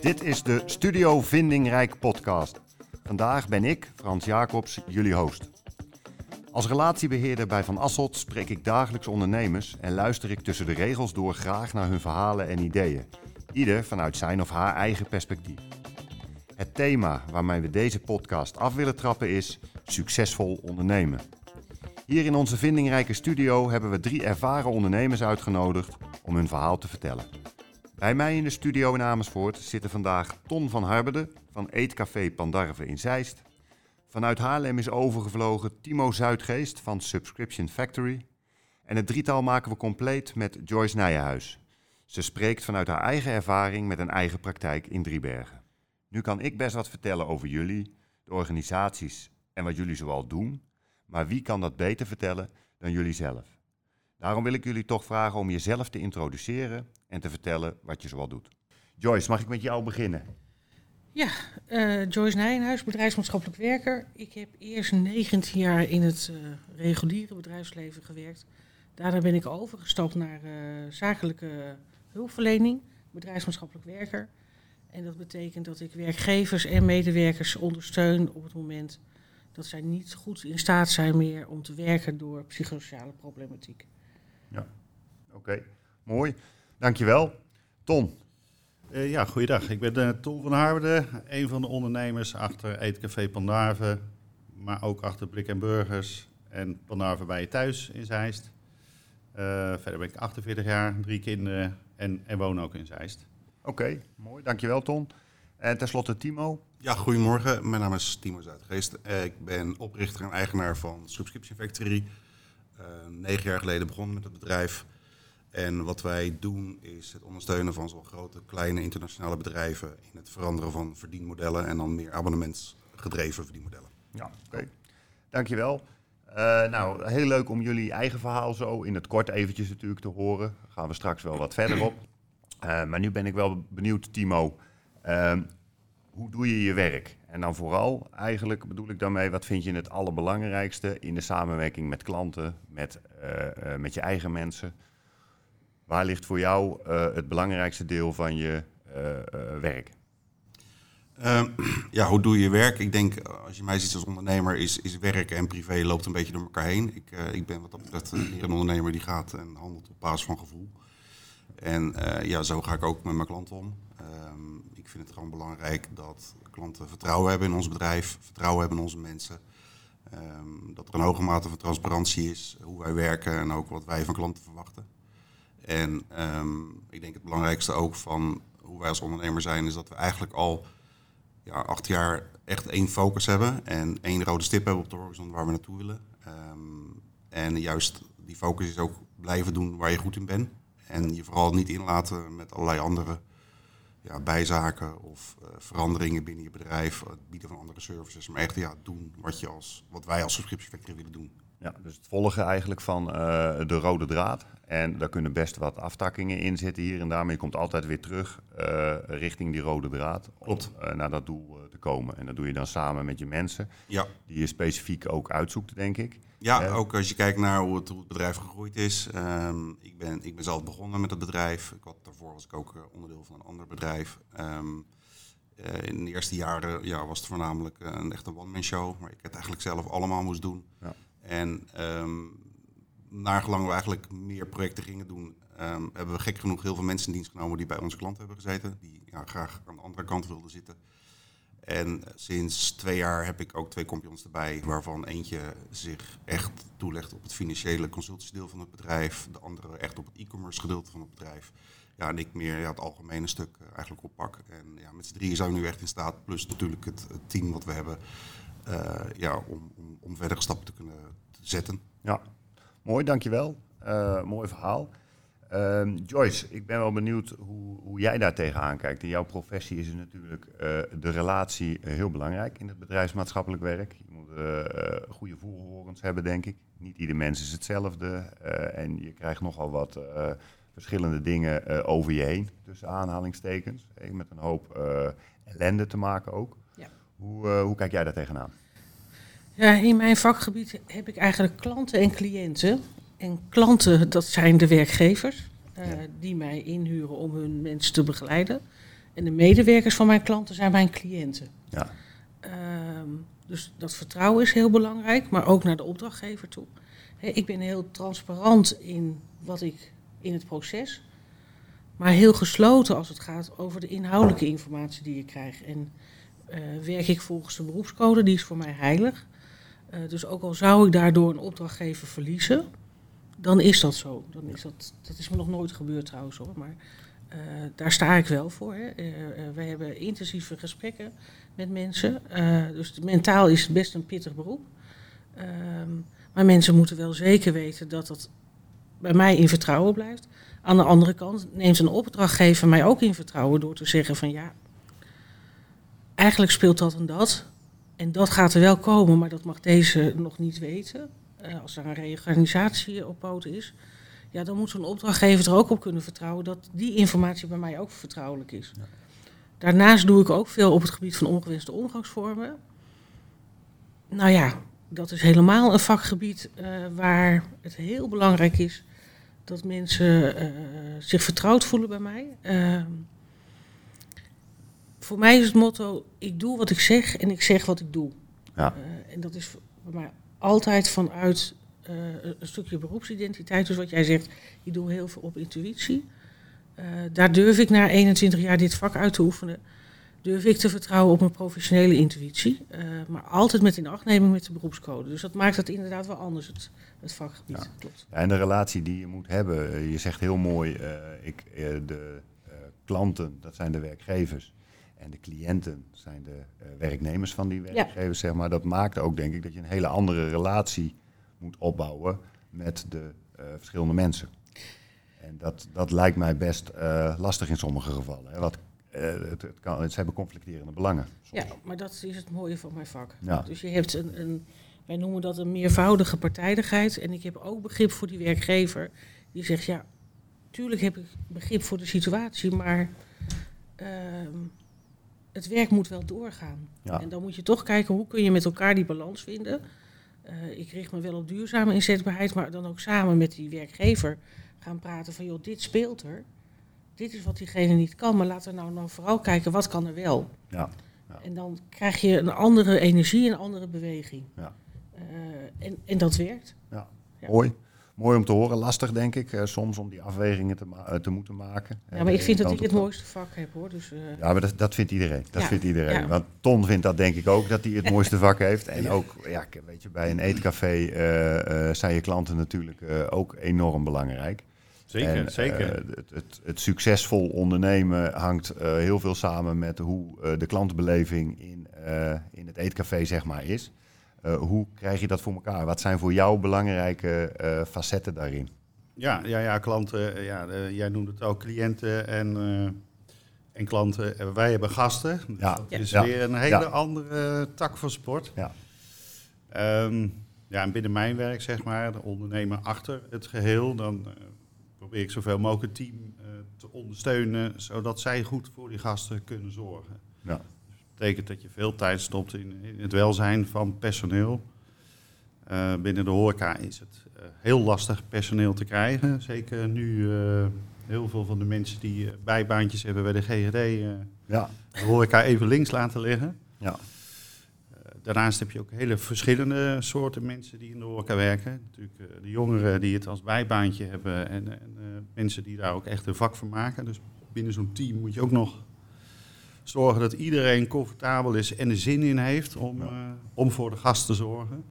Dit is de Studio Vindingrijk podcast. Vandaag ben ik, Frans Jacobs, jullie host. Als relatiebeheerder bij Van Asselt spreek ik dagelijks ondernemers en luister ik tussen de regels door graag naar hun verhalen en ideeën. Ieder vanuit zijn of haar eigen perspectief. Het thema waarmee we deze podcast af willen trappen is succesvol ondernemen. Hier in onze vindingrijke studio hebben we drie ervaren ondernemers uitgenodigd om hun verhaal te vertellen. Bij mij in de studio in Amersfoort zitten vandaag Ton van Harberde van Eetcafé Pandarve in Zeist. Vanuit Haarlem is overgevlogen Timo Zuidgeest van Subscription Factory. En het drietal maken we compleet met Joyce Nijenhuis. Ze spreekt vanuit haar eigen ervaring met een eigen praktijk in Driebergen. Nu kan ik best wat vertellen over jullie, de organisaties en wat jullie zoal doen. Maar wie kan dat beter vertellen dan jullie zelf? Daarom wil ik jullie toch vragen om jezelf te introduceren en te vertellen wat je zoal doet. Joyce, mag ik met jou beginnen? Ja, uh, Joyce Nijenhuis, bedrijfsmaatschappelijk werker. Ik heb eerst 19 jaar in het uh, reguliere bedrijfsleven gewerkt. Daarna ben ik overgestapt naar uh, zakelijke hulpverlening, bedrijfsmaatschappelijk werker. En dat betekent dat ik werkgevers en medewerkers ondersteun op het moment dat zij niet goed in staat zijn meer om te werken door psychosociale problematiek. Ja, oké. Mooi. Dankjewel. Ton. Uh, ja, goeiedag. Ik ben uh, Ton van Harwerde, een van de ondernemers achter Eetcafé Pandarve, maar ook achter Blik en Burgers en Pandarve bij je thuis in Zeist. Uh, verder ben ik 48 jaar, drie kinderen en, en woon ook in Zeist. Oké, okay, mooi. Dankjewel Ton. En tenslotte Timo. Ja, goedemorgen. Mijn naam is Timo Zuidgeest. ik ben oprichter en eigenaar van Subscription Factory. negen jaar geleden begonnen met het bedrijf. En wat wij doen is het ondersteunen van zo'n grote, kleine internationale bedrijven in het veranderen van verdienmodellen en dan meer abonnementsgedreven verdienmodellen. Ja, oké. Okay. Dankjewel. Uh, nou, heel leuk om jullie eigen verhaal zo in het kort eventjes natuurlijk te horen. Daar gaan we straks wel wat verder op. Uh, maar nu ben ik wel benieuwd, Timo. Uh, hoe doe je je werk? En dan vooral, eigenlijk bedoel ik daarmee, wat vind je het allerbelangrijkste in de samenwerking met klanten, met, uh, met je eigen mensen? Waar ligt voor jou uh, het belangrijkste deel van je werk? Ehm, ja, hoe doe je je werk? Ik denk, als je mij ziet als ondernemer, is, is werk en privé loopt een beetje door elkaar heen. Ik, ik ben wat dat betreft een ondernemer die gaat en handelt op basis van gevoel. En ja, zo ga ik ook met mijn klanten om. Um, ik vind het gewoon belangrijk dat klanten vertrouwen hebben in ons bedrijf, vertrouwen hebben in onze mensen. Um, dat er een hoge mate van transparantie is, hoe wij werken en ook wat wij van klanten verwachten. En um, ik denk het belangrijkste ook van hoe wij als ondernemer zijn, is dat we eigenlijk al ja, acht jaar echt één focus hebben en één rode stip hebben op de horizon waar we naartoe willen. Um, en juist die focus is ook blijven doen waar je goed in bent. En je vooral niet inlaten met allerlei andere ja, bijzaken of uh, veranderingen binnen je bedrijf, het bieden van andere services. Maar echt ja, doen wat, je als, wat wij als subscription willen doen. Ja, dus het volgen eigenlijk van uh, de rode draad. En daar kunnen best wat aftakkingen in zitten hier en daar. Maar je komt altijd weer terug uh, richting die rode draad. Om uh, naar dat doel te komen. En dat doe je dan samen met je mensen. Ja. Die je specifiek ook uitzoekt, denk ik. Ja, ook als je kijkt naar hoe het, hoe het bedrijf gegroeid is. Um, ik, ben, ik ben zelf begonnen met het bedrijf. Ik had, daarvoor was ik ook onderdeel van een ander bedrijf. Um, in de eerste jaren ja, was het voornamelijk een echte one-man show. Maar ik het eigenlijk zelf allemaal moest doen. Ja. En um, naar gelang we eigenlijk meer projecten gingen doen, hebben we gek genoeg heel veel mensen in dienst genomen die bij onze klanten hebben gezeten. Die ja, graag aan de andere kant wilden zitten. En sinds twee jaar heb ik ook twee compagnons erbij, waarvan eentje zich echt toelegt op het financiële consultiedeel van het bedrijf. De andere echt op het e-commerce gedeelte van het bedrijf. Ja, en ik meer ja, het algemene stuk uh, eigenlijk oppak. En ja, met z'n drieën zijn we nu echt in staat, plus natuurlijk het, team wat we hebben, uh, ja, om, om, om verdere stappen te kunnen zetten. Ja, mooi, dankjewel. Uh, mooi verhaal. Uh, Joyce, ik ben wel benieuwd hoe, hoe jij daar tegenaan kijkt. In jouw professie is natuurlijk uh, de relatie heel belangrijk in het bedrijfsmaatschappelijk werk. Je moet uh, goede voelhorens hebben, denk ik. Niet ieder mens is hetzelfde. en je krijgt nogal wat verschillende dingen over je heen, tussen aanhalingstekens. met een hoop ellende te maken ook. Ja. Hoe, hoe kijk jij daar tegenaan? Ja, in mijn vakgebied heb ik eigenlijk klanten en cliënten. En klanten, dat zijn de werkgevers uh, die mij inhuren om hun mensen te begeleiden. En de medewerkers van mijn klanten zijn mijn cliënten. Ja. Ehm, dus dat vertrouwen is heel belangrijk, maar ook naar de opdrachtgever toe. ik ben heel transparant in wat ik in het proces, maar heel gesloten als het gaat over de inhoudelijke informatie die ik krijg. En uh, werk ik volgens de beroepscode, die is voor mij heilig. Uh, dus ook al zou ik daardoor een opdrachtgever verliezen, dan is dat zo. Dan is dat, is me nog nooit gebeurd trouwens hoor, maar uh, daar sta ik wel voor. Hè. we hebben intensieve gesprekken met mensen. dus mentaal is het best een pittig beroep. Ehm, maar mensen moeten wel zeker weten dat dat bij mij in vertrouwen blijft. Aan de andere kant neemt een opdrachtgever mij ook in vertrouwen door te zeggen van ja, eigenlijk speelt dat en dat. En dat gaat er wel komen, maar dat mag deze nog niet weten. Uh, als er een reorganisatie op poten is, ja, dan moet zo'n opdrachtgever er ook op kunnen vertrouwen dat die informatie bij mij ook vertrouwelijk is. Ja. Daarnaast doe ik ook veel op het gebied van ongewenste omgangsvormen. Nou ja, dat is helemaal een vakgebied uh, waar het heel belangrijk is dat mensen uh, zich vertrouwd voelen bij mij. Uh, voor mij is het motto: ik doe wat ik zeg en ik zeg wat ik doe. Ja. En dat is voor mij altijd vanuit een stukje beroepsidentiteit. Dus wat jij zegt, ik doe heel veel op intuïtie. daar durf ik na 21 jaar dit vak uit te oefenen durf ik te vertrouwen op mijn professionele intuïtie. Uh, maar altijd met inachtneming met de beroepscode. Dus dat maakt het inderdaad wel anders, het, het vakgebied. Ja. Klopt. Ja, en de relatie die je moet hebben. Je zegt heel mooi, ik, de klanten, dat zijn de werkgevers. En de cliënten zijn de werknemers van die werkgevers, ja. zeg maar. Dat maakt ook, denk ik, dat je een hele andere relatie moet opbouwen met de verschillende mensen. En dat, dat lijkt mij best lastig in sommige gevallen. Hè. Wat het, het, kan, ze hebben conflicterende belangen. Soms. Ja, maar dat is het mooie van mijn vak. Ja. Dus je hebt een, een, wij noemen dat een meervoudige partijdigheid. En ik heb ook begrip voor die werkgever. Die zegt, ja, tuurlijk heb ik begrip voor de situatie, maar uh, het werk moet wel doorgaan. Ja. En dan moet je toch kijken, hoe kun je met elkaar die balans vinden. Uh, ik richt me wel op duurzame inzetbaarheid, maar dan ook samen met die werkgever gaan praten van, joh, dit speelt er dit is wat diegene niet kan, maar laten we nou, nou vooral kijken wat kan er wel. Ja. ja. En dan krijg je een andere energie, een andere beweging. Ja. Uh, en, en dat werkt. Ja. ja. Mooi. Mooi om te horen, lastig denk ik, uh, soms om die afwegingen te, ma te moeten maken. Ja, maar ik vind dat ik het mooiste vak heb hoor. Dus, uh... Ja, maar dat, dat vindt iedereen. Dat vindt iedereen. Want Ton vindt dat denk ik ook, dat hij het mooiste vak heeft. En ook, ja, weet je, bij een eetcafé zijn je klanten natuurlijk ook enorm belangrijk. Zeker, en, zeker. Uh, het, het, het, succesvol ondernemen hangt uh, heel veel samen met hoe uh, de klantbeleving in, in het eetcafé zeg maar is. Hoe krijg je dat voor elkaar? Wat zijn voor jou belangrijke facetten daarin? Ja, ja, ja klanten, ja, jij noemde het ook cliënten en, en klanten. wij hebben gasten. Dus ja. Dat is ja. weer een hele ja. andere tak van sport. Ja. Um, ja, en binnen mijn werk, zeg maar, de ondernemer achter het geheel, dan probeer ik zoveel mogelijk het team te ondersteunen, zodat zij goed voor die gasten kunnen zorgen. Ja. Dat betekent dat je veel tijd stopt in, in het welzijn van personeel. Uh, binnen de horeca is het uh, heel lastig personeel te krijgen. Zeker nu heel veel van de mensen die bijbaantjes hebben bij de GGD, ja. de horeca even links laten liggen. Ja. Daarnaast heb je ook hele verschillende soorten mensen die in de horeca werken. Natuurlijk de jongeren die het als bijbaantje hebben en, en mensen die daar ook echt een vak van maken. Dus binnen zo'n team moet je ook nog zorgen dat iedereen comfortabel is en er zin in heeft om, uh, om voor de gast te zorgen.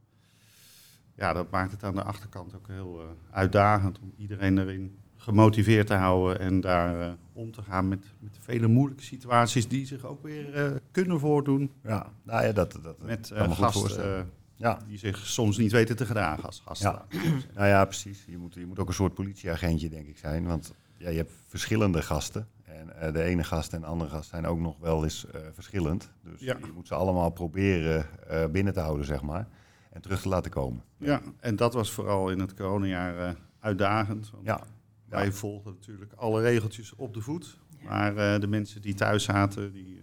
Ja, dat maakt het aan de achterkant ook heel uitdagend om iedereen erin gemotiveerd te houden en daar uh, om te gaan met, met de vele moeilijke situaties die zich ook weer uh, kunnen voordoen. Ja, nou ja, dat, dat met uh, gasten ja. die zich soms niet weten te gedragen als gasten. Ja. nou ja, precies. Je moet, je moet ook een soort politieagentje, denk ik, zijn. Want ja, je hebt verschillende gasten. En de ene gast en de andere gast zijn ook nog wel eens verschillend. Dus ja. je moet ze allemaal proberen binnen te houden, zeg maar. En terug te laten komen. Ja, en dat was vooral in het coronajaar uitdagend. Want ja. Wij ja. volgden natuurlijk alle regeltjes op de voet. Ja. Maar uh, de mensen die thuis zaten, die uh,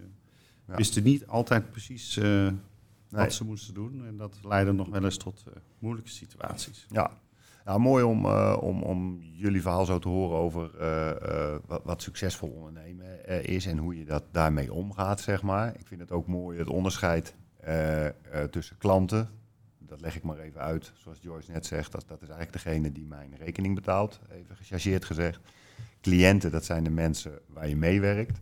ja. wisten niet altijd precies uh, wat ze moesten doen. En dat leidde nog wel eens tot moeilijke situaties. Ja, nou, mooi om, om, om jullie verhaal zo te horen over wat, wat, succesvol ondernemen is en hoe je dat daarmee omgaat, zeg maar. Ik vind het ook mooi het onderscheid tussen klanten, dat leg ik maar even uit, zoals Joyce net zegt, dat, dat is eigenlijk degene die mijn rekening betaalt, even gechargeerd gezegd. Cliënten, dat zijn de mensen waar je meewerkt.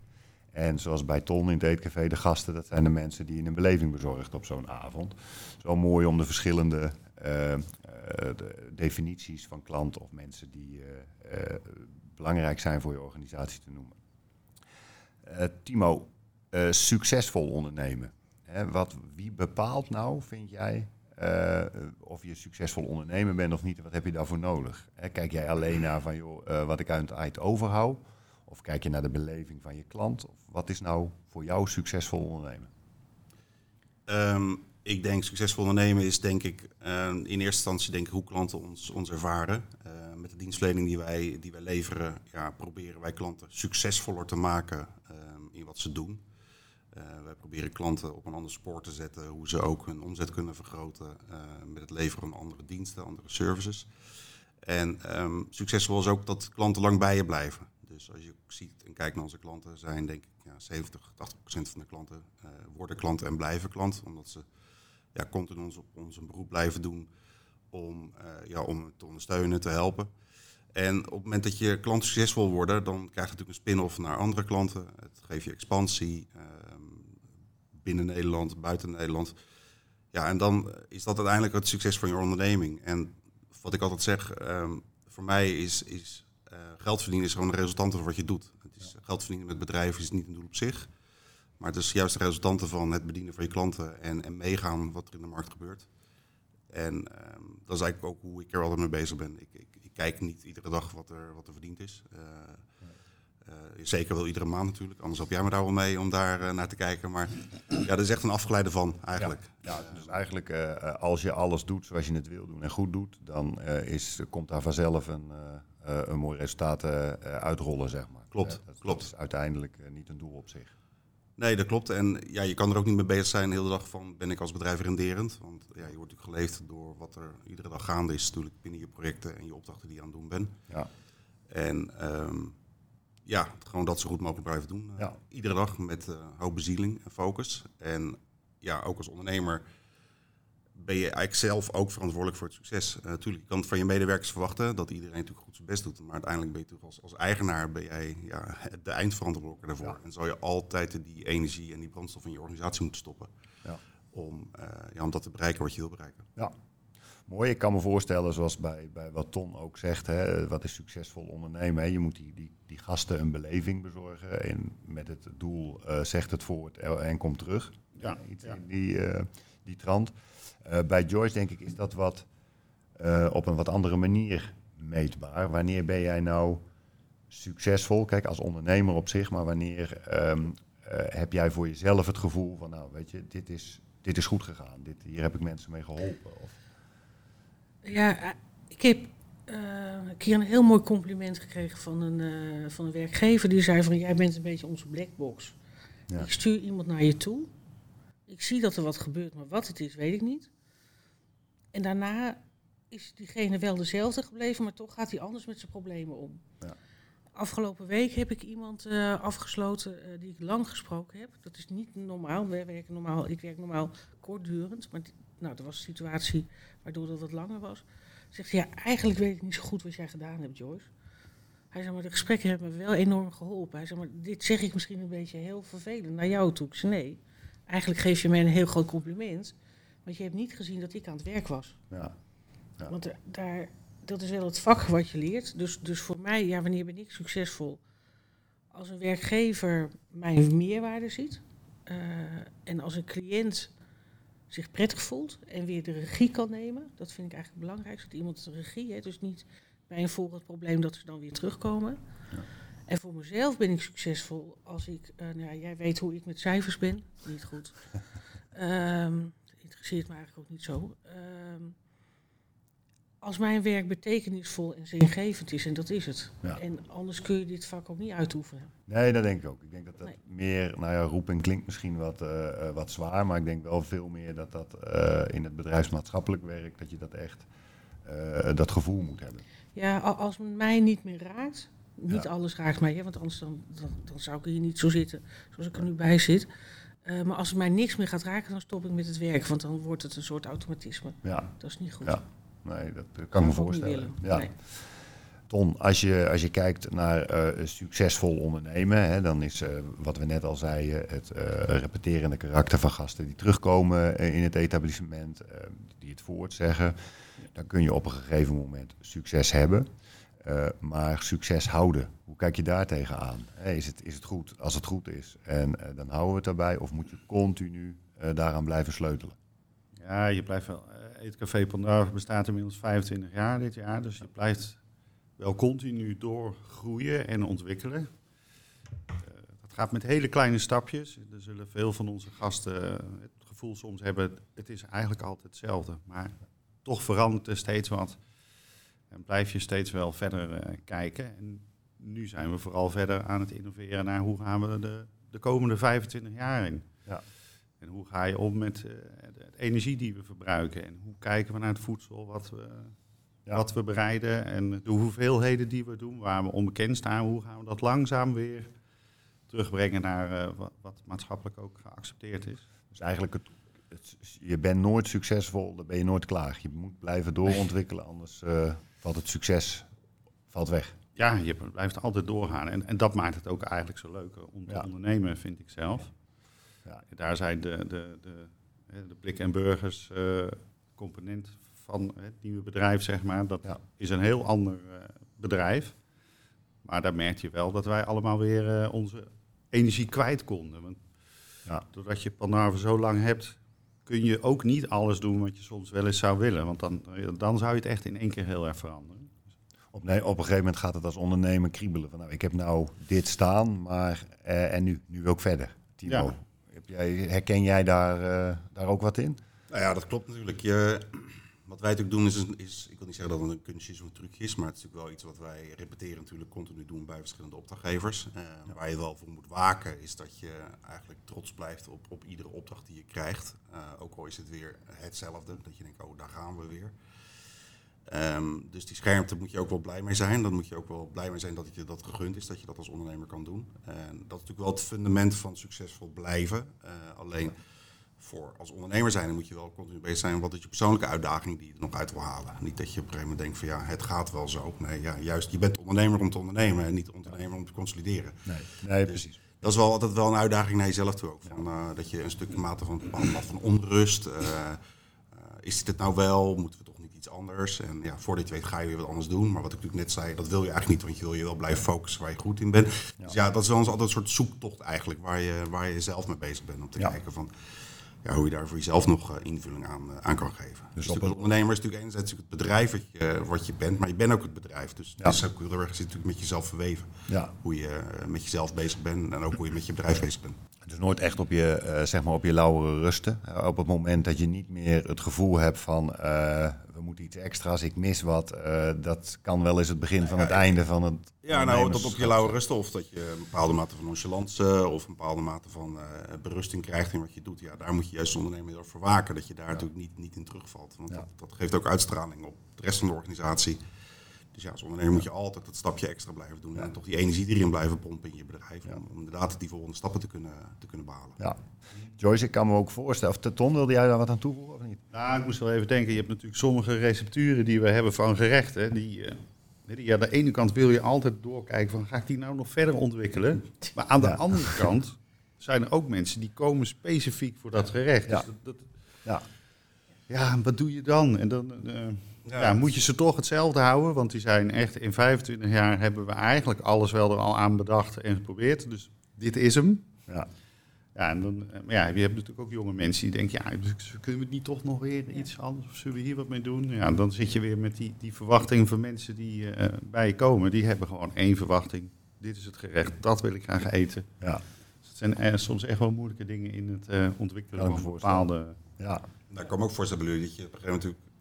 En zoals bij Ton in het eetcafé, de gasten, dat zijn de mensen die je een beleving bezorgt op zo'n avond. Zo mooi om de verschillende de definities van klanten of mensen die uh, belangrijk zijn voor je organisatie te noemen. Timo, succesvol ondernemen. Hè, wat, wie bepaalt nou, vind jij, of je succesvol ondernemer bent of niet, wat heb je daarvoor nodig? kijk jij alleen naar van, joh, wat ik uit het overhoud? Of kijk je naar de beleving van je klant? Of wat is nou voor jou succesvol ondernemen? Um, ik denk succesvol ondernemen is denk ik uh, in eerste instantie denk ik hoe klanten ons, ervaren. met de dienstverlening die wij, die wij leveren, ja, proberen wij klanten succesvoller te maken ehm, in wat ze doen. Wij proberen klanten op een ander spoor te zetten, hoe ze ook hun omzet kunnen vergroten met het leveren van andere diensten, andere services. En um, succesvol is ook dat klanten lang bij je blijven. Dus als je ziet en kijkt naar onze klanten, zijn denk ik ja, 70, 80 procent van de klanten worden klanten en blijven klant. Omdat ze ja, continu ons op ons beroep blijven doen om, ja, om te ondersteunen, te helpen. En op het moment dat je klanten succesvol worden, dan krijg je natuurlijk een spin-off naar andere klanten. Het geeft je expansie binnen Nederland, buiten Nederland. Ja, en dan is dat uiteindelijk het succes van je onderneming. En wat ik altijd zeg, um, voor mij is, is uh, geld verdienen is gewoon een resultante van wat je doet. Het is, Geld verdienen met bedrijven is niet een doel op zich. Maar het is juist de resultante van het bedienen van je klanten en, en meegaan wat er in de markt gebeurt. En um, dat is eigenlijk ook hoe ik er altijd mee bezig ben. Ik, ik, ik kijk niet iedere dag wat er, wat er verdiend is. Uh, uh, zeker wel iedere maand natuurlijk, anders help jij me daar wel mee om daar uh, naar te kijken. Maar ja, dat is echt een afgeleide van eigenlijk. Ja, ja dus eigenlijk als je alles doet zoals je het wil doen en goed doet, dan is, komt daar vanzelf een, een mooi resultaat uitrollen, zeg maar. Klopt, dat, klopt. Dat is uiteindelijk niet een doel op zich. Nee, dat klopt. En ja, je kan er ook niet mee bezig zijn de hele dag van ben ik als bedrijf renderend. Want ja, je wordt natuurlijk geleefd door wat er iedere dag gaande is natuurlijk binnen je projecten en je opdrachten die je aan het doen bent. Ja. En um, ja, gewoon dat zo goed mogelijk blijven doen. Uh, Ja. Iedere dag met uh, hoop bezieling en focus. En ja, ook als ondernemer ben je eigenlijk zelf ook verantwoordelijk voor het succes. Uh, natuurlijk, je kan het van je medewerkers verwachten dat iedereen natuurlijk goed zijn best doet. Maar uiteindelijk ben je natuurlijk als, als eigenaar ben jij ja, de eindverantwoordelijke daarvoor. Ja. En zal je altijd die energie en die brandstof in je organisatie moeten stoppen. Ja. Om, uh, ja, om dat te bereiken wat je wil bereiken. Ja. Mooi, ik kan me voorstellen, zoals bij, bij wat Ton ook zegt, hè, wat is succesvol ondernemen? Hè? Je moet die, die, die gasten een beleving bezorgen en met het doel uh, zegt het voort en komt terug. Ja, Iets ja. in die, uh, die trant. Uh, bij Joyce denk ik is dat wat uh, op een wat andere manier meetbaar. Wanneer ben jij nou succesvol? Kijk, als ondernemer op zich, maar wanneer um, heb jij voor jezelf het gevoel van, nou weet je, dit is, dit is goed gegaan. Dit, hier heb ik mensen mee geholpen. Of, Ja, ik heb uh, een keer een heel mooi compliment gekregen van een, uh, van een werkgever. Die zei van, jij bent een beetje onze blackbox. Ja. Ik stuur iemand naar je toe. Ik zie dat er wat gebeurt, maar wat het is, weet ik niet. En daarna is diegene wel dezelfde gebleven, maar toch gaat hij anders met zijn problemen om. Ja. Afgelopen week heb ik iemand uh, afgesloten die ik lang gesproken heb. Dat is niet normaal. We werken normaal ik werk normaal kortdurend, maar nou, er was een situatie waardoor dat wat langer was. Zegt hij, ja, eigenlijk weet ik niet zo goed wat jij gedaan hebt, Joyce. Hij zei, maar de gesprekken hebben me wel enorm geholpen. Hij zei, maar dit zeg ik misschien een beetje heel vervelend naar jou toe. Ik zei, nee, eigenlijk geef je mij een heel groot compliment. Want je hebt niet gezien dat ik aan het werk was. Ja. Ja. Want daar, dat is wel het vak wat je leert. Dus, dus voor mij, ja, wanneer ben ik succesvol? Als een werkgever mijn meerwaarde ziet. Uh, en als een cliënt zich prettig voelt en weer de regie kan nemen. Dat vind ik eigenlijk belangrijk, dat iemand de regie heeft. Dus niet bij een volgend probleem dat ze dan weer terugkomen. Ja. En voor mezelf ben ik succesvol als ik, uh, nou ja, jij weet hoe ik met cijfers ben, niet goed. um, interesseert me eigenlijk ook niet zo. Um, als mijn werk betekenisvol en zingevend is, en dat is het. Ja. En anders kun je dit vak ook niet uitoefenen. Nee, dat denk ik ook. Ik denk dat dat Nee. meer, nou ja, roepen klinkt misschien wat, eh, eh, wat zwaar, maar ik denk wel veel meer dat dat in het bedrijfsmaatschappelijk werk, dat je dat echt, dat gevoel moet hebben. Ja, als het mij niet meer raakt, niet Ja. alles raakt mij, hè, want anders dan, dan, dan zou ik hier niet zo zitten zoals ik er nu bij zit. Eh, maar als het mij niks meer gaat raken, dan stop ik met het werk, want dan wordt het een soort automatisme. Ja, Dat is niet goed. ja. Nee, dat eh, kan ik me voorstellen. Ja. Nee. Ton, als je, als je kijkt naar eh, succesvol ondernemen, hè, dan is wat we net al zeiden, het repeterende karakter van gasten die terugkomen in het etablissement, die het voortzeggen, dan kun je op een gegeven moment succes hebben. Eh, maar succes houden, hoe kijk je daar tegenaan? Hè, is, het, is het goed als het goed is en eh, dan houden we het daarbij of moet je continu eh, daaraan blijven sleutelen? Ja, je blijft wel. eh, Eetcafé Pandora bestaat inmiddels 25 jaar dit jaar. Dus je blijft wel continu doorgroeien en ontwikkelen. Eh, dat gaat met hele kleine stapjes. Er zullen veel van onze gasten eh, het gevoel soms hebben, het is eigenlijk altijd hetzelfde. Maar toch verandert er steeds wat. En blijf je steeds wel verder eh, kijken. En nu zijn we vooral verder aan het innoveren naar hoe gaan we de, de komende 25 jaar in. Ja. En hoe ga je om met eh, de, energie die we verbruiken? En hoe kijken we naar het voedsel wat we, Ja. wat we bereiden? En de hoeveelheden die we doen, waar we onbekend staan, hoe gaan we dat langzaam weer terugbrengen naar eh, wat, wat maatschappelijk ook geaccepteerd is? Dus eigenlijk, het, het- je bent nooit succesvol, dan ben je nooit klaar. Je moet blijven doorontwikkelen, anders eh, valt het succes valt weg. Ja, je blijft altijd doorgaan. En, en dat maakt het ook eigenlijk zo leuk eh, om te Ja. ondernemen, vind ik zelf. Ja. Daar zijn de, de, de, de blik- en burgers eh, component van het nieuwe bedrijf, zeg maar. Dat Ja. is een heel ander bedrijf. Maar daar merk je wel dat wij allemaal weer onze energie kwijt konden. Want Ja. doordat je Panarve zo lang hebt, kun je ook niet alles doen wat je soms wel eens zou willen. Want dan, dan zou je het echt in één keer heel erg veranderen. Op, nee, op een gegeven moment gaat het als ondernemer kriebelen. Van, nou, ik heb nou dit staan, maar eh, en nu? Nu wil ik verder. Timo, Ja. heb jij, herken jij daar, eh, daar ook wat in? Nou ja, dat klopt natuurlijk. Je, wat wij natuurlijk doen is, is, ik wil niet zeggen dat het een kunstje is of een trucje is, maar het is natuurlijk wel iets wat wij repeteren natuurlijk continu doen bij verschillende opdrachtgevers. Eh, Waar je wel voor moet waken is dat je eigenlijk trots blijft op, op iedere opdracht die je krijgt. Eh, ook al is het weer hetzelfde, dat je denkt, oh daar gaan we weer. Ehm, dus die schermte moet je ook wel blij mee zijn. Dan moet je ook wel blij mee zijn dat het je dat gegund is, dat je dat als ondernemer kan doen. En dat is natuurlijk wel het fundament van succesvol blijven. Eh, alleen voor als ondernemer zijn, dan moet je wel continu bezig zijn. Wat is je persoonlijke uitdaging die je er nog uit wil halen? Niet dat je op een gegeven moment denkt van ja, het gaat wel zo. Nee, ja, juist, je bent ondernemer om te ondernemen en niet ondernemer om te consolideren. Nee, nee Dus precies. dat is wel altijd wel een uitdaging naar jezelf toe ook. Van, eh, dat je een stukje mate van, van onrust. eh, eh, is dit het nou wel? Moeten we toch niet iets anders? En ja, voordat je weet ga je weer wat anders doen. Maar wat ik natuurlijk net zei, dat wil je eigenlijk niet. Want je wil je wel blijven focussen waar je goed in bent. Dus ja, dat is wel eens altijd een soort zoektocht eigenlijk. Waar je, waar je zelf mee bezig bent. Om te Ja. kijken van, ja, hoe je daar voor jezelf nog eh, invulling aan, eh, aan kan geven. Dus, een- als ondernemer is natuurlijk enerzijds het bedrijf wat je, wat je bent. Maar je bent ook het bedrijf. Dus Ja. het is ook heel erg zit natuurlijk met jezelf verweven. Ja. Hoe je eh, met jezelf bezig bent. En ook hoe je met je bedrijf bezig bent. Dus nooit echt op je, zeg maar op je lauwere rusten. Op het moment dat je niet meer het gevoel hebt van we moeten iets extra's, ik mis wat. eh, dat kan wel eens het begin van het einde van het. Ja, nou, dat op je lauwe of dat je een bepaalde mate van nonchalance of een bepaalde mate van eh, berusting krijgt in wat je doet. Ja, daar moet je juist ondernemer voor waken, dat je daar natuurlijk niet, niet in terugvalt. Want dat, dat geeft ook uitstraling op de rest van de organisatie. Dus ja, als ondernemer moet je altijd dat stapje extra blijven doen en toch die energie erin blijven pompen in je bedrijf. Om, om inderdaad die volgende stappen te kunnen, te kunnen behalen. Ja. Joyce, ik kan me ook voorstellen. Of Ton, wilde jij daar wat aan toevoegen of niet? Nou, ik moest wel even denken. Je hebt natuurlijk sommige recepturen die we hebben van gerechten. Die, eh, die, aan de ene kant wil je altijd doorkijken van ga ik die nou nog verder ontwikkelen. Maar aan de Ja. andere kant zijn er ook mensen die komen specifiek voor dat gerecht. Ja. Dus dat, dat- Ja. ja, en wat doe je dan? En dan eh, Ja. ja. moet je ze toch hetzelfde houden. Want die zijn echt in 25 jaar hebben we eigenlijk alles wel er al aan bedacht en geprobeerd. Dus dit is hem. Ja. Ja, en dan, eh, maar ja, je hebt natuurlijk ook jonge mensen die denken, ja, dus kunnen we niet toch nog weer iets anders, of zullen we hier wat mee doen? Ja, dan zit je weer met die, die verwachting van mensen die eh, bij je komen. Die hebben gewoon één verwachting. Dit is het gerecht, dat wil ik graag eten. Ja. Dus het zijn eh, soms echt wel moeilijke dingen in het eh, ontwikkelen van bepaalde... Ja. Daar kan ik me ook voorstellen dat je op een gegeven moment natuurlijk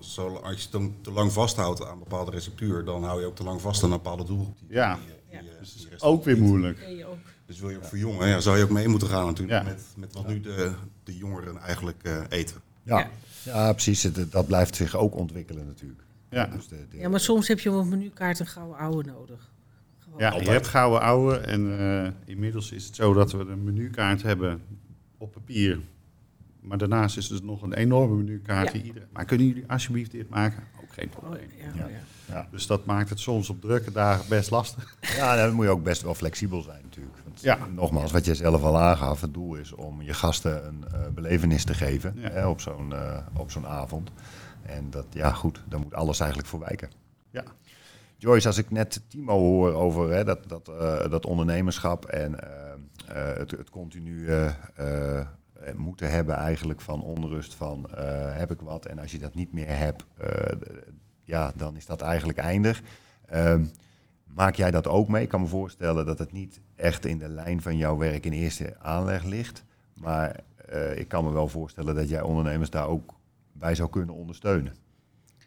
zo, als je te, te lang vasthoudt aan een bepaalde receptuur, dan hou je ook te lang vast aan een bepaalde doelgroep. Ja, die die dus die het is rest ook weer niet. moeilijk. Ken je ook. Dus wil je ook verjongen, ja, zou je ook mee moeten gaan natuurlijk Ja. met, met wat nu de, de jongeren eigenlijk eh, eten. Ja, Ja. ja. precies. Het- Dat blijft zich ook ontwikkelen natuurlijk. Ja. Dus de, de- Ja, maar soms heb je op een menukaart een gouden oude nodig. Gewoon. Ja, je hebt gouden ouwe en eh, inmiddels is het zo dat we een menukaart hebben op papier. Maar daarnaast is er nog een enorme menukaart. Ja. Die iedereen... Maar kunnen jullie alsjeblieft dit maken? Ook geen Oh, probleem. ja, Ja. ja. ja. Dus dat maakt het soms op drukke dagen best lastig. ja, dan moet je ook best wel flexibel zijn natuurlijk. Want Ja. Nogmaals, wat je zelf al aangaf, het doel is om je gasten een eh, belevenis te geven Ja. hè, op zo'n eh, op zo'n avond. En dat, ja goed, daar moet alles eigenlijk voor wijken. Ja. Joyce, als ik net Timo hoor over hè, dat, dat, eh, dat ondernemerschap en het, het continu eh, moeten hebben eigenlijk van onrust van eh, heb ik wat en als je dat niet meer hebt, eh, ja, dan is dat eigenlijk eindig. Ehm, maak jij dat ook mee? Ik kan me voorstellen dat het niet echt in de lijn van jouw werk in eerste aanleg ligt, maar eh, ik kan me wel voorstellen dat jij ondernemers daar ook bij zou kunnen ondersteunen.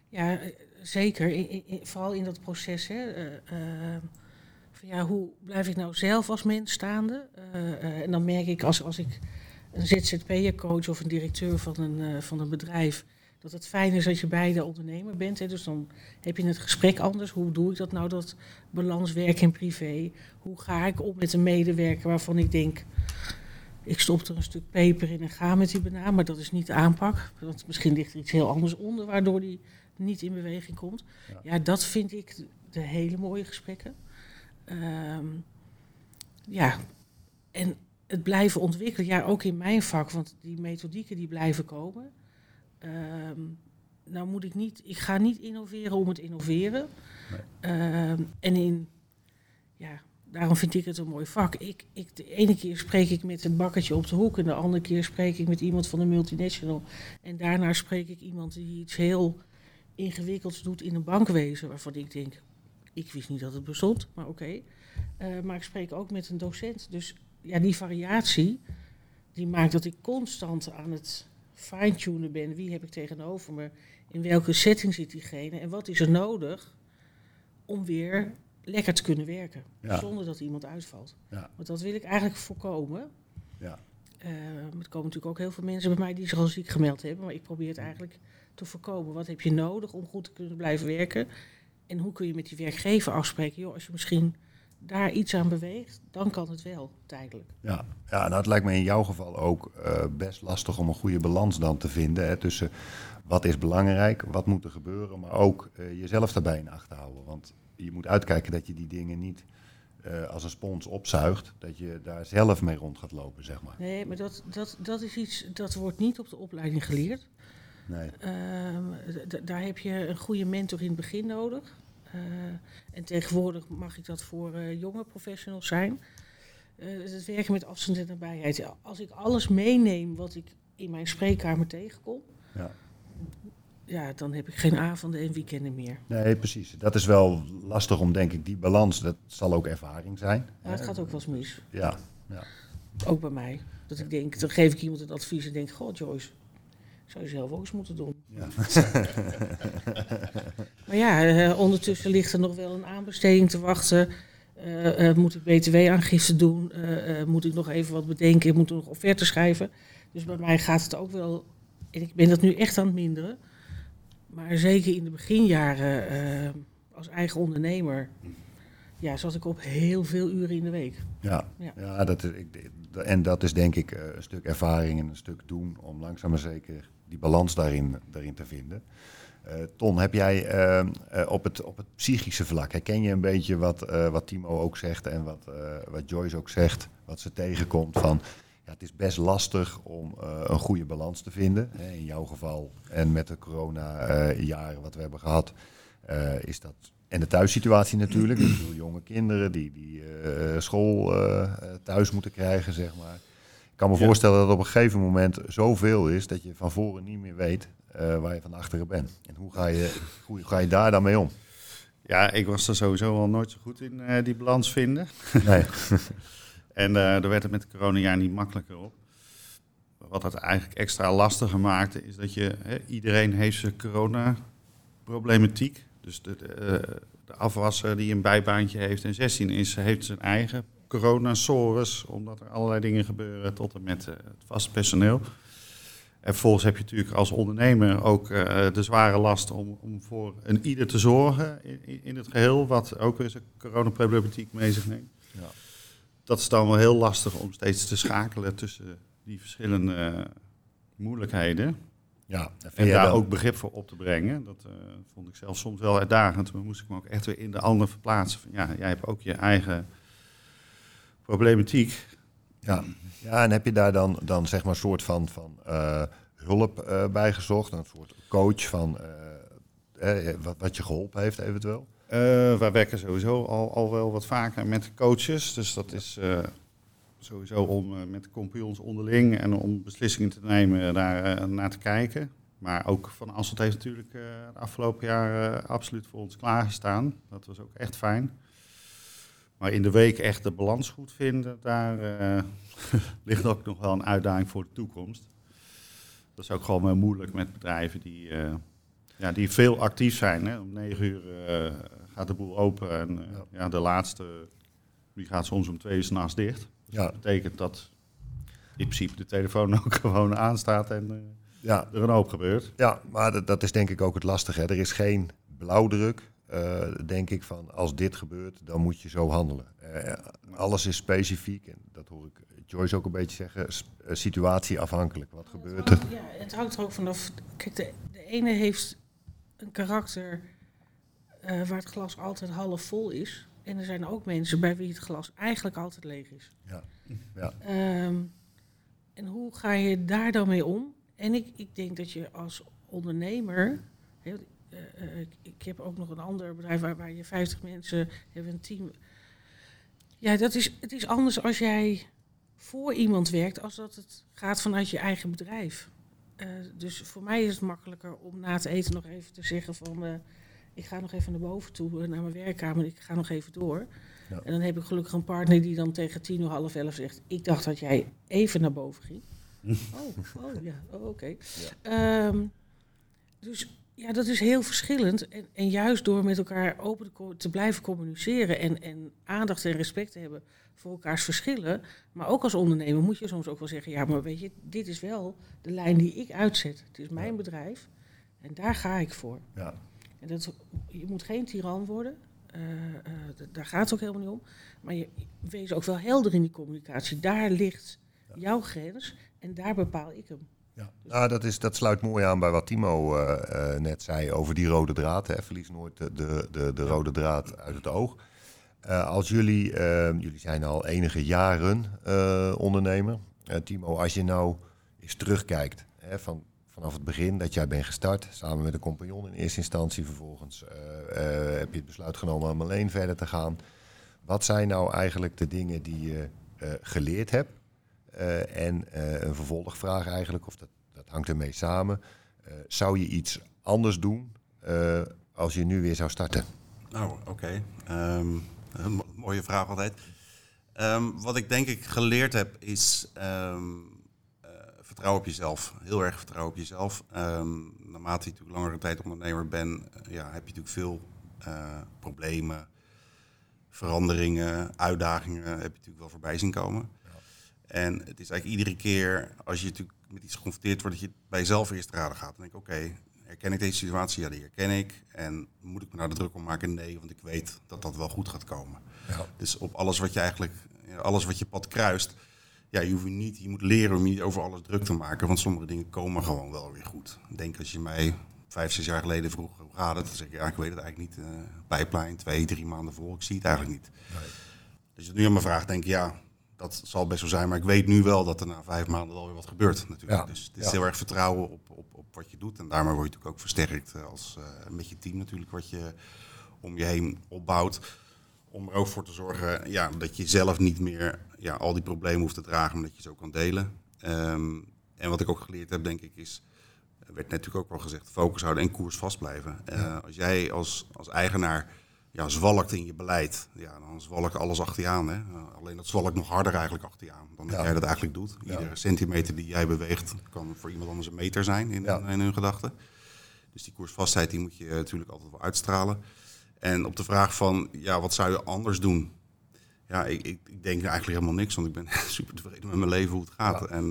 Ja, eh, zeker. Vooral in dat proces. Hè. eh, eh, van ja, hoe blijf ik nou zelf als mens staande? Eh, eh, en dan merk ik als, als ik een ZZP'er coach of een directeur van een, eh, van een bedrijf... dat het fijn is dat je beide ondernemer bent. Hè. Dus dan heb je het gesprek anders. Hoe doe ik dat nou, dat balans werk en privé? Hoe ga ik om met een medewerker waarvan ik denk... Ik stop er een stuk peper in en ga met die banaan, maar dat is niet de aanpak. Want misschien ligt er iets heel anders onder, waardoor die niet in beweging komt. Ja. Ja, dat vind ik de, de hele mooie gesprekken. Ehm, ja, en het blijven ontwikkelen, ja, ook in mijn vak, want die methodieken die blijven komen. Ehm, nou moet ik niet, ik ga niet innoveren om het innoveren. Ehm, en in, ja, daarom vind ik het een mooi vak. Ik, ik, de ene keer spreek ik met een bakkertje op de hoek en de andere keer spreek ik met iemand van een multinational. En daarna spreek ik iemand die iets heel ingewikkelds doet in een bankwezen, waarvan ik denk, ik wist niet dat het bestond, maar oké. Eh, maar ik spreek ook met een docent. Dus ja, die variatie, die maakt dat ik constant aan het fine-tunen ben. Wie heb ik tegenover me? In welke setting zit diegene? En wat is er nodig om weer lekker te kunnen werken? Ja. Zonder dat iemand uitvalt. Ja. Want dat wil ik eigenlijk voorkomen. Ja. Er komen natuurlijk ook heel veel mensen bij mij die zich al ziek gemeld hebben. Maar ik probeer het eigenlijk te voorkomen. Wat heb je nodig om goed te kunnen blijven werken? En hoe kun je met die werkgever afspreken? Joh, als je misschien daar iets aan beweegt, dan kan het wel tijdelijk. Ja, ja nou, het lijkt me in jouw geval ook eh, best lastig om een goede balans dan te vinden. Hè, tussen wat is belangrijk, wat moet er gebeuren, maar ook eh, jezelf daarbij in acht houden. Want je moet uitkijken dat je die dingen niet eh, als een spons opzuigt. Dat je daar zelf mee rond gaat lopen, zeg maar. Nee, maar dat, dat, dat is iets, dat wordt niet op de opleiding geleerd. Nee. Ehm, daar heb je een goede mentor in het begin nodig. Eh, en tegenwoordig mag ik dat voor eh, jonge professionals zijn. Eh, het werken met afstand en nabijheid. Als ik alles meeneem wat ik in mijn spreekkamer tegenkom, Ja. ja, dan heb ik geen avonden en weekenden meer. nee, precies. Dat is wel lastig om, denk ik, die balans, dat zal ook ervaring zijn. Maar het gaat ook wel eens mis. Ja, ja. Ook bij mij. Dat ik denk, dan geef ik iemand het advies en denk, god Joyce, zou je zelf ook eens moeten doen. ja. Maar ja, eh, ondertussen ligt er nog wel een aanbesteding te wachten. Eh, eh, moet ik btw-aangifte doen? Moet ik nog even wat bedenken? Moet ik nog offerte schrijven? Dus bij mij gaat het ook wel... En ik ben dat nu echt aan het minderen. Maar zeker in de beginjaren als eigen ondernemer... Ja, zat ik op heel veel uren in de week. Ja, Ja. ja. dat is, ik, en dat is denk ik een stuk ervaring en een stuk doen om langzaam maar zeker die balans daarin, daarin te vinden. Eh, Ton, heb jij eh, eh, op, het, op het psychische vlak, herken je een beetje wat, eh, wat Timo ook zegt en wat, wat Joyce ook zegt, wat ze tegenkomt van... Ja, het is best lastig om een goede balans te vinden. Hè, in jouw geval en met de corona-jaren wat we hebben gehad, eh, is dat en de thuissituatie natuurlijk. Bedoel, jonge kinderen die, die school thuis moeten krijgen, zeg maar. Ik kan me Ja. voorstellen dat op een gegeven moment zoveel is dat je van voren niet meer weet eh, waar je van achteren bent. En hoe ga je, hoe ga je daar dan mee om? Ja, ik was er sowieso al nooit zo goed in eh, die balans vinden. Nee. En eh daar werd het met het coronajaar niet makkelijker op. wat het eigenlijk extra lastiger maakte, is dat je, iedereen heeft zijn corona-problematiek. Dus de, de, de afwasser die een bijbaantje heeft en 16 is, heeft zijn eigen corona-sores, omdat er allerlei dingen gebeuren tot en met uh, het vaste personeel. En vervolgens heb je natuurlijk als ondernemer ook uh, de zware last om, om voor een ieder te zorgen in, in het geheel, wat ook weer zijn coronaproblematiek mee zich neemt. Ja. Dat is dan wel heel lastig om steeds te schakelen tussen die verschillende uh, moeilijkheden. Ja, en daar ook begrip voor op te brengen. Dat uh, vond ik zelf soms wel uitdagend. Maar moest ik me ook echt weer in de ander verplaatsen. Van, ja, jij hebt ook je eigen problematiek. Ja, ja en heb je daar dan, dan zeg maar een soort van, van uh, hulp uh, bij gezocht? Een soort coach van eh, wat, wat je geholpen heeft eventueel? wij werken sowieso al, al wel wat vaker met coaches. Dus dat is sowieso om met de compagnons onderling en om beslissingen te nemen daar naar te kijken. Maar ook Van Asselt heeft natuurlijk de afgelopen jaar absoluut voor ons klaargestaan. Dat was ook echt fijn. Maar in de week echt de balans goed vinden, daar uh, ligt ook nog wel een uitdaging voor de toekomst. Dat is ook gewoon wel moeilijk met bedrijven die, uh, ja, die veel actief zijn. Hè. Om negen uur uh, gaat de boel open en ja. ja. de laatste die gaat soms om twee uur s'nachts dicht. Dus ja. Dat betekent dat in principe de telefoon ook gewoon aanstaat en ja. er een hoop gebeurt. Ja, maar dat, dat is denk ik ook het lastige. Hè. Er is geen blauwdruk uh, denk ik van als dit gebeurt, dan moet je zo handelen. Uh, alles is specifiek en dat hoor ik Joyce ook een beetje zeggen, uh, situatieafhankelijk. Wat gebeurt er? Ja, het hangt er ook vanaf. Kijk, de, de ene heeft een karakter waar het glas altijd half vol is. En er zijn ook mensen bij wie het glas eigenlijk altijd leeg is. Ja. ja. Um, en hoe ga je daar dan mee om? En ik, ik denk dat je als ondernemer, uh, ik heb ook nog een ander bedrijf waar, waar je 50 mensen hebben, een team. Ja, dat is, het is anders als jij voor iemand werkt, als dat het gaat vanuit je eigen bedrijf. Uh, dus voor mij is het makkelijker om na het eten nog even te zeggen van uh, ik ga nog even naar boven toe, naar mijn werkkamer, ik ga nog even door. Ja. En dan heb ik gelukkig een partner die dan tegen tien uur half elf zegt, ik dacht dat jij even naar boven ging. oh, oh ja, oh, oké. Okay. Ja. Um, dus ja, dat is heel verschillend. En, en juist door met elkaar open te, blijven communiceren en, en aandacht en respect te hebben voor elkaars verschillen. Maar ook als ondernemer moet je soms ook wel zeggen, ja, maar weet je, dit is wel de lijn die ik uitzet. Het is mijn bedrijf en daar ga ik voor. Ja. En dat, je moet geen tiran worden. Uh, uh, daar gaat het ook helemaal niet om. Maar je, wees ook wel helder in die communicatie. Daar ligt jouw grens en daar bepaal ik hem. Ja, nou, dat, is, dat sluit mooi aan bij wat Timo uh, uh, net zei over die rode draad. Hè. Verlies nooit de, de, de, de rode draad uit het oog. Uh, als jullie, jullie zijn al enige jaren ondernemer. Timo, als je nou eens terugkijkt hè, van, vanaf het begin dat jij bent gestart, samen met een compagnon in eerste instantie. Vervolgens heb je het besluit genomen om alleen verder te gaan. Wat zijn nou eigenlijk de dingen die je geleerd hebt? Uh, en uh, een vervolgvraag eigenlijk, of dat, dat hangt ermee samen. Uh, zou je iets anders doen als je nu weer zou starten? Nou, oké. Um, een mooie vraag altijd. Um, wat ik denk ik geleerd heb is um, vertrouwen op jezelf. Heel erg vertrouwen op jezelf. naarmate je natuurlijk langere tijd ondernemer bent, ja, heb je natuurlijk veel problemen, veranderingen, uitdagingen heb je natuurlijk wel voorbij zien komen. En het is eigenlijk iedere keer als je natuurlijk met iets geconfronteerd wordt, dat je bij jezelf eerst raden gaat. Dan denk ik, oké, herken ik deze situatie? Ja, die herken ik. En moet ik me nou de druk om maken? Nee, want ik weet dat dat wel goed gaat komen. Ja. Dus op alles wat je eigenlijk, alles wat je pad kruist, ja, je hoeft niet, je moet leren om niet over alles druk te maken, want sommige dingen komen gewoon wel weer goed. Ik denk als je mij vijf, zes jaar geleden vroeg hoe gaat het, dan zeg ik, ja, ik weet het eigenlijk niet. Uh, pijplijn, twee, drie maanden voor, ik zie het eigenlijk niet. Nee. Dus je nu aan me vraagt, denk ik, ja, dat zal best wel zijn, maar ik weet nu wel dat er na vijf maanden wel weer wat gebeurt natuurlijk. dus het is heel erg vertrouwen op, op, op wat je doet. En daarmee word je natuurlijk ook versterkt eh, als, uh, met je team natuurlijk, wat je om je heen opbouwt. Om er ook voor te zorgen ja, dat je zelf niet meer ja, al die problemen hoeft te dragen, maar dat je ze ook kan delen. Um, en wat ik ook geleerd heb, denk ik, is, werd natuurlijk ook wel gezegd, focus houden en koers vast blijven. Uh, als jij als, als eigenaar ja, zwalkt in je beleid, ja, dan zwalkt alles achter je aan. Hè? Uh, alleen dat zwalkt nog harder eigenlijk achter je aan dan dat jij dat eigenlijk doet. Iedere centimeter die jij beweegt kan voor iemand anders een meter zijn in, in hun gedachten. Dus die koersvastheid die moet je natuurlijk altijd wel uitstralen. En op de vraag van, ja, wat zou je anders doen? Ja, ik, ik, ik denk eigenlijk helemaal niks, want ik ben super tevreden met mijn leven, hoe het gaat. En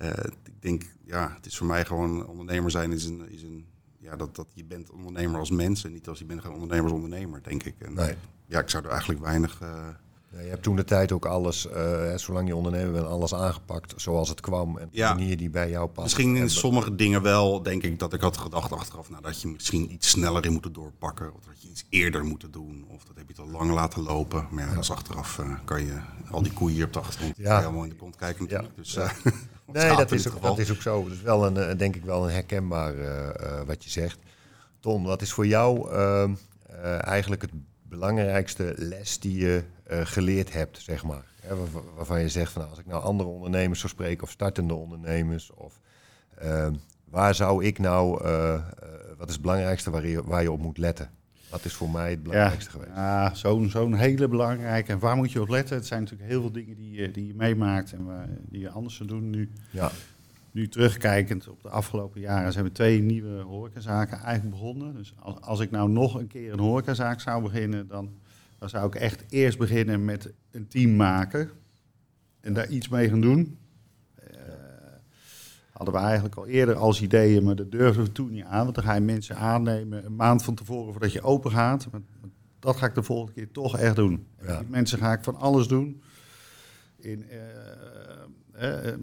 uh, ik denk, ja, het is voor mij gewoon ondernemer zijn is een, is een ja, dat, dat je bent ondernemer als mens en niet als je bent gewoon ondernemer als ondernemer, denk ik. En, nee. Ja, ik zou er eigenlijk weinig... Uh, ja, je hebt toen de tijd ook alles, uh, zolang je ondernemer bent, alles aangepakt zoals het kwam. En ja. de manier die bij jou past. Misschien in sommige dingen wel, denk ik, dat ik had gedacht achteraf, nou, dat je misschien iets sneller in moet doorpakken. Of dat je iets eerder moet doen. Of dat heb je te lang laten lopen. Maar ja, ja. Dus achteraf uh, kan je al die koeien hier op de achtergrond ja. helemaal in de kont kijken natuurlijk. Dus, uh, nee, dat is, ook, dat is ook zo. Dus wel een, denk ik wel een herkenbaar wat je zegt. Ton, wat is voor jou ehm, eigenlijk het belangrijkste les die je geleerd hebt, zeg maar? Hè, waarvan je zegt van nou, als ik nou andere ondernemers zou spreken of startende ondernemers, of uh, waar zou ik nou, uh, wat is het belangrijkste waar je, waar je op moet letten? Wat is voor mij het belangrijkste geweest? Ja, zo'n zo'n hele belangrijke. En waar moet je op letten? Het zijn natuurlijk heel veel dingen die, die je meemaakt en waar, die je anders zou doen nu. Ja nu terugkijkend op de afgelopen jaren zijn we twee nieuwe horecazaken eigenlijk begonnen. Dus als, als ik nou nog een keer een horecazaak zou beginnen, dan, dan zou ik echt eerst beginnen met een team maken en daar iets mee gaan doen. Uh, hadden we eigenlijk al eerder als ideeën, maar dat durfden we toen niet aan. Want dan ga je mensen aannemen een maand van tevoren voordat je open gaat. Dat ga ik de volgende keer toch echt doen. Ja. mensen ga ik van alles doen. In, uh, uh,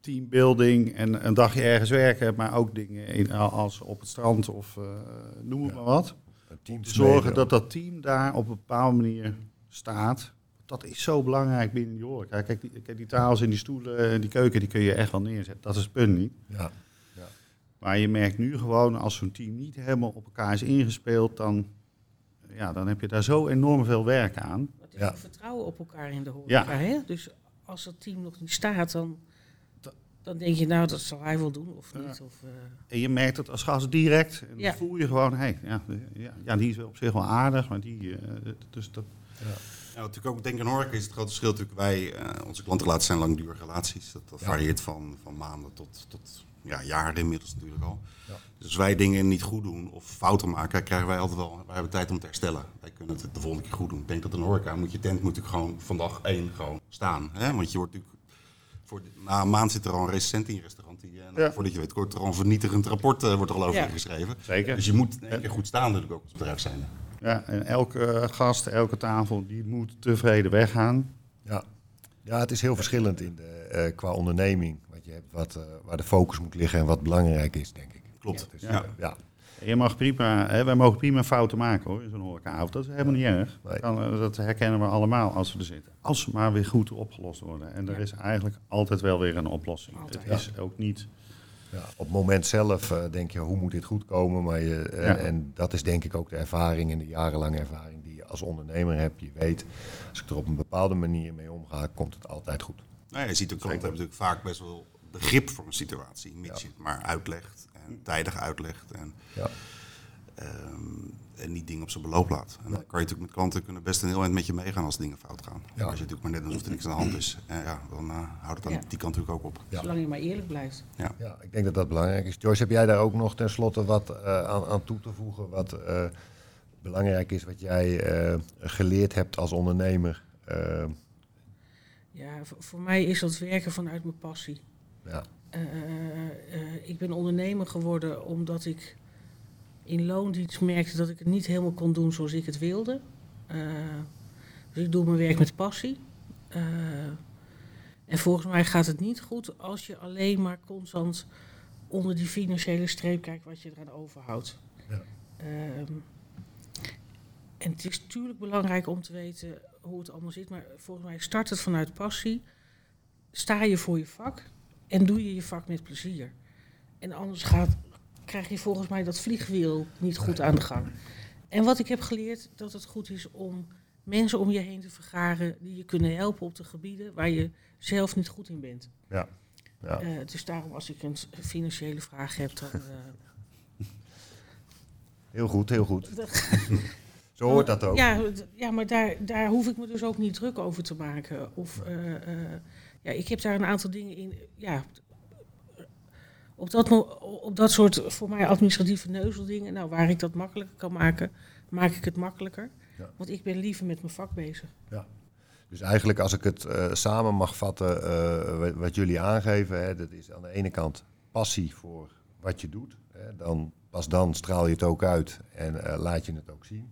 teambuilding en een dagje ergens werken, maar ook dingen in, als op het strand of noem het maar wat. Om te zorgen dat dat team daar op een bepaalde manier staat. Dat is zo belangrijk binnen die horeca. Kijk, die, kijk, die tafels en die stoelen en die keuken, die kun je echt wel neerzetten. Dat is het punt niet. Ja. ja. Maar je merkt nu gewoon, als zo'n team niet helemaal op elkaar is ingespeeld, dan, ja, dan heb je daar zo enorm veel werk aan. Het is ja. vertrouwen op elkaar in de horeca. Ja. Hè? Dus als dat team nog niet staat, dan dan denk je, nou, dat zal hij wel doen of niet. Of, uh... En je merkt het als gast direct. En dan voel je gewoon, hey, ja, ja, ja, die is op zich wel aardig, maar die... Uh, dus dat... Ja. Ja, natuurlijk ook, denk ik, in horeca is het grote verschil natuurlijk. Wij, uh, onze klantenrelaties zijn langdurige relaties. Dat, dat varieert van, van maanden tot, tot ja, jaren inmiddels natuurlijk al. Ja. Dus als wij dingen niet goed doen of fouten maken, krijgen wij altijd wel... Wij hebben tijd om te herstellen. Wij kunnen het de volgende keer goed doen. Ik denk dat in horeca moet je tent moet natuurlijk gewoon vandaag één gewoon staan. Hè? Want je wordt natuurlijk voor na een maand zit er al een recensent in je restaurant. Die, en ja. Voordat je weet, wordt er al een vernietigend rapport uh, wordt er al over ja. geschreven. Zeker. Dus je moet een keer goed staan natuurlijk ook als bedrijf zijn. Ja, en elke gast, elke tafel, die moet tevreden weggaan. Ja, ja het is heel verschillend in de, uh, qua onderneming. Wat je hebt, wat, uh, waar de focus moet liggen en wat belangrijk is, denk ik. Klopt. Ja. ja. Je mag prima, hè, wij mogen prima fouten maken hoor, in zo'n horecaavond. Dat is helemaal niet erg. Eh, dat herkennen we allemaal als we er zitten. Als ze maar weer goed opgelost worden. En er is eigenlijk altijd wel weer een oplossing. Het is ook niet... Ja, op het moment zelf uh, denk je, hoe moet dit goed komen? Maar je, en, en, dat is denk ik ook de ervaring en de jarenlange ervaring die je als ondernemer hebt. Je weet, als ik er op een bepaalde manier mee omga, komt het altijd goed. Nou je ziet ook klanten hebben natuurlijk vaak best wel begrip voor een situatie, mits je het maar uitlegt tijdig uitlegt. En, ja. um, en niet dingen op zijn beloop laat. En dan kan je natuurlijk met klanten kunnen best een heel eind met je meegaan als dingen fout gaan. Ja. Als je natuurlijk maar net alsof er niks aan de hand is, en ja, dan uh, houdt het aan die kant natuurlijk ook op. Zolang je maar eerlijk blijft. Ja. ja, ik denk dat dat belangrijk is. Joyce, heb jij daar ook nog tenslotte wat uh, aan, aan, toe te voegen? Wat uh, belangrijk is, wat jij geleerd hebt als ondernemer? Ja, voor mij is dat werken vanuit mijn passie. Ja. Uh, uh, ik ben ondernemer geworden omdat ik in loondienst merkte dat ik het niet helemaal kon doen zoals ik het wilde. dus ik doe mijn werk met passie. en volgens mij gaat het niet goed als je alleen maar constant onder die financiële streep kijkt wat je eraan overhoudt. Ja. Ehm, en het is natuurlijk belangrijk om te weten hoe het allemaal zit, maar volgens mij start het vanuit passie. Sta je voor je vak, en doe je je vak met plezier. En anders gaat, krijg je volgens mij dat vliegwiel niet goed aan de gang. En wat ik heb geleerd, dat het goed is om mensen om je heen te vergaren die je kunnen helpen op de gebieden waar je zelf niet goed in bent. Ja. ja. Uh, dus daarom als ik een financiële vraag heb, dan. Uh... heel goed, heel goed. Zo hoort dat ook. Ja, ja maar daar, daar hoef ik me dus ook niet druk over te maken. Of, eh, eh, ja, ik heb daar een aantal dingen in. Ja, op, dat, op dat soort voor mij administratieve neuzeldingen, nou, waar ik dat makkelijker kan maken, maak ik het makkelijker. Ja. Want ik ben liever met mijn vak bezig. Dus eigenlijk als ik het eh, samen mag vatten, eh, wat, wat jullie aangeven, hè, dat is aan de ene kant passie voor wat je doet. Hè, dan, pas dan straal je het ook uit en eh, laat je het ook zien.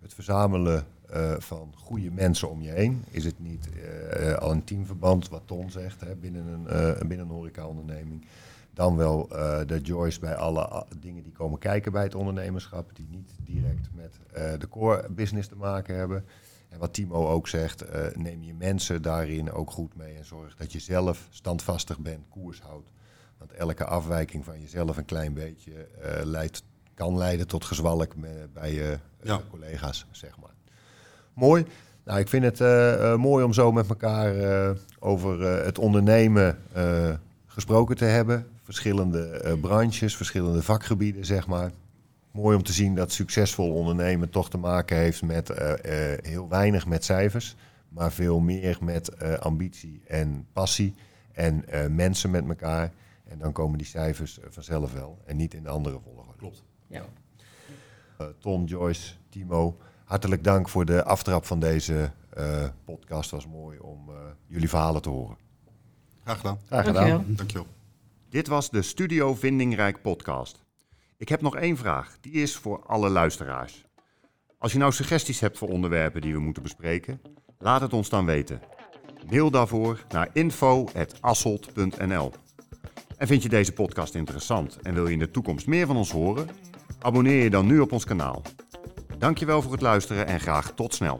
Het verzamelen eh, van goede mensen om je heen. Is het niet eh, al een teamverband, wat Ton zegt, hè, binnen een, eh binnen een horecaonderneming. Dan wel eh, de Joyce bij alle dingen die komen kijken bij het ondernemerschap, die niet direct met eh, de core business te maken hebben. En wat Timo ook zegt, eh, neem je mensen daarin ook goed mee en zorg dat je zelf standvastig bent, koers houdt. Want elke afwijking van jezelf een klein beetje eh, leidt, kan leiden tot gezwalk bij je eh, Ja. collega's, zeg maar. Mooi. Nou, ik vind het eh, eh, mooi om zo met elkaar eh, over eh, het ondernemen eh, gesproken te hebben. Verschillende eh, branches, verschillende vakgebieden, zeg maar. Mooi om te zien dat succesvol ondernemen toch te maken heeft met eh, eh, heel weinig met cijfers, maar veel meer met eh, ambitie en passie en eh, mensen met elkaar. En dan komen die cijfers vanzelf wel en niet in de andere volgorde. Klopt. Ja. Eh, Ton, Joyce, Timo, hartelijk dank voor de aftrap van deze eh, podcast. Het was mooi om eh, jullie verhalen te horen. Graag gedaan. Graag Dankjewel. Dankjewel. Dit was de Studio Vindingrijk podcast. Ik heb nog één vraag. Die is voor alle luisteraars. Als je nou suggesties hebt voor onderwerpen die we moeten bespreken, laat het ons dan weten. Mail daarvoor naar info.asselt.nl. En vind je deze podcast interessant en wil je in de toekomst meer van ons horen? Abonneer je dan nu op ons kanaal. Dankjewel voor het luisteren en graag tot snel.